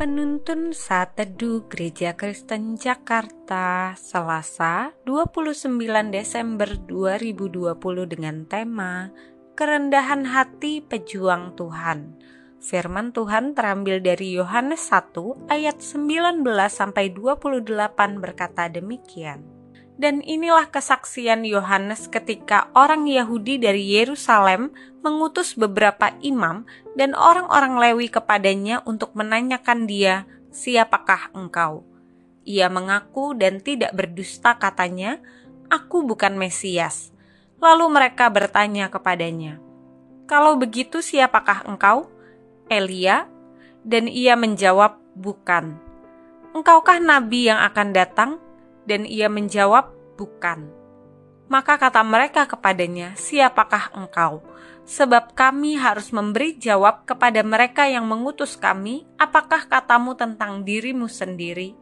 Penuntun Saat Teduh Gereja Kristen Jakarta Selasa 29 Desember 2020 dengan tema Kerendahan Hati Pejuang Tuhan. Firman Tuhan terambil dari Yohanes 1 ayat 19 sampai 28 berkata demikian dan inilah kesaksian Yohanes ketika orang Yahudi dari Yerusalem mengutus beberapa imam dan orang-orang Lewi kepadanya untuk menanyakan dia, "Siapakah engkau?" Ia mengaku dan tidak berdusta katanya, "Aku bukan Mesias." Lalu mereka bertanya kepadanya, "Kalau begitu siapakah engkau?" Elia, dan ia menjawab, "Bukan." Engkaukah nabi yang akan datang? Dan ia menjawab, "Bukan." Maka kata mereka kepadanya, "Siapakah engkau?" Sebab kami harus memberi jawab kepada mereka yang mengutus kami, "Apakah katamu tentang dirimu sendiri?"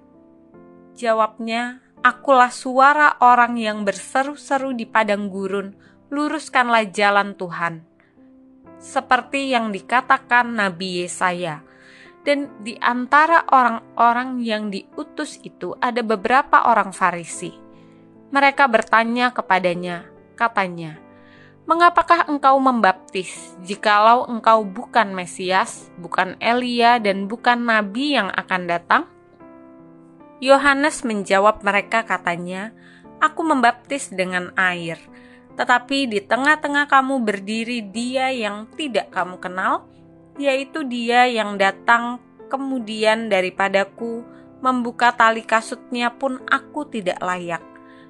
Jawabnya, "Akulah suara orang yang berseru-seru di padang gurun, luruskanlah jalan Tuhan." Seperti yang dikatakan Nabi Yesaya, dan di antara orang-orang yang diutus itu ada beberapa orang Farisi. Mereka bertanya kepadanya, katanya, "Mengapakah engkau membaptis jikalau engkau bukan Mesias, bukan Elia, dan bukan nabi yang akan datang?" Yohanes menjawab mereka, katanya, "Aku membaptis dengan air, tetapi di tengah-tengah kamu berdiri Dia yang tidak kamu kenal." Yaitu dia yang datang kemudian daripadaku, membuka tali kasutnya pun aku tidak layak.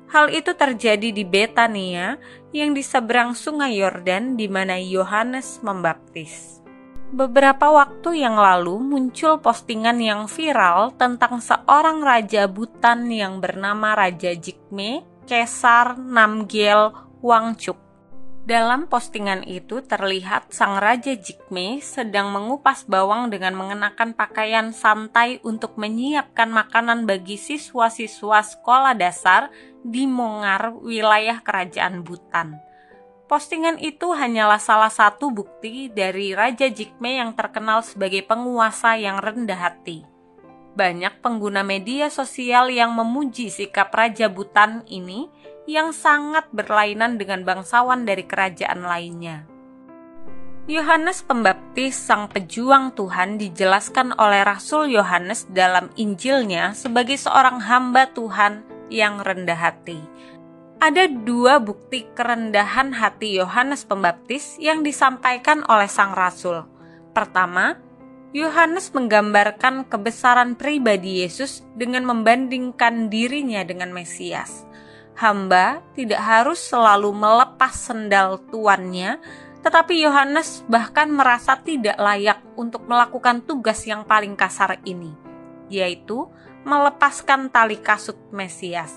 Hal itu terjadi di Betania yang di seberang sungai Yordan di mana Yohanes membaptis. Beberapa waktu yang lalu muncul postingan yang viral tentang seorang raja Butan yang bernama Raja Jikme Kesar Namgyel Wangchuk dalam postingan itu terlihat sang Raja Jikme sedang mengupas bawang dengan mengenakan pakaian santai untuk menyiapkan makanan bagi siswa-siswa sekolah dasar di Mongar, wilayah kerajaan Butan. Postingan itu hanyalah salah satu bukti dari Raja Jikme yang terkenal sebagai penguasa yang rendah hati. Banyak pengguna media sosial yang memuji sikap Raja Butan ini yang sangat berlainan dengan bangsawan dari kerajaan lainnya. Yohanes Pembaptis, sang pejuang Tuhan, dijelaskan oleh Rasul Yohanes dalam Injilnya sebagai seorang hamba Tuhan yang rendah hati. Ada dua bukti kerendahan hati Yohanes Pembaptis yang disampaikan oleh sang rasul. Pertama, Yohanes menggambarkan kebesaran pribadi Yesus dengan membandingkan dirinya dengan Mesias hamba tidak harus selalu melepas sendal tuannya, tetapi Yohanes bahkan merasa tidak layak untuk melakukan tugas yang paling kasar ini, yaitu melepaskan tali kasut Mesias.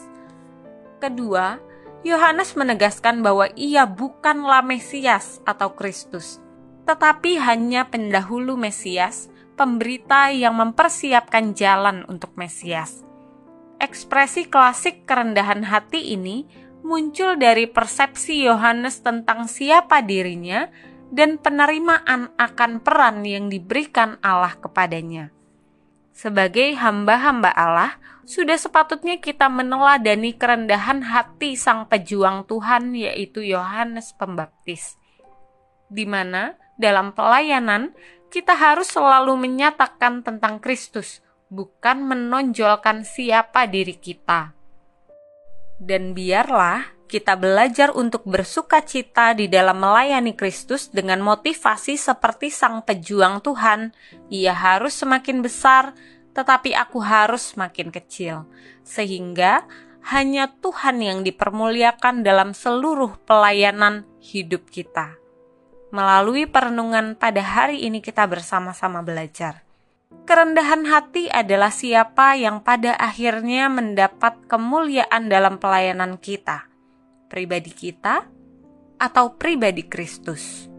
Kedua, Yohanes menegaskan bahwa ia bukanlah Mesias atau Kristus, tetapi hanya pendahulu Mesias, pemberita yang mempersiapkan jalan untuk Mesias ekspresi klasik kerendahan hati ini muncul dari persepsi Yohanes tentang siapa dirinya dan penerimaan akan peran yang diberikan Allah kepadanya. Sebagai hamba-hamba Allah, sudah sepatutnya kita meneladani kerendahan hati sang pejuang Tuhan yaitu Yohanes Pembaptis. Di mana dalam pelayanan kita harus selalu menyatakan tentang Kristus, bukan menonjolkan siapa diri kita. Dan biarlah kita belajar untuk bersuka cita di dalam melayani Kristus dengan motivasi seperti sang pejuang Tuhan. Ia harus semakin besar, tetapi aku harus semakin kecil. Sehingga hanya Tuhan yang dipermuliakan dalam seluruh pelayanan hidup kita. Melalui perenungan pada hari ini kita bersama-sama belajar Kerendahan hati adalah siapa yang pada akhirnya mendapat kemuliaan dalam pelayanan kita, pribadi kita, atau pribadi Kristus.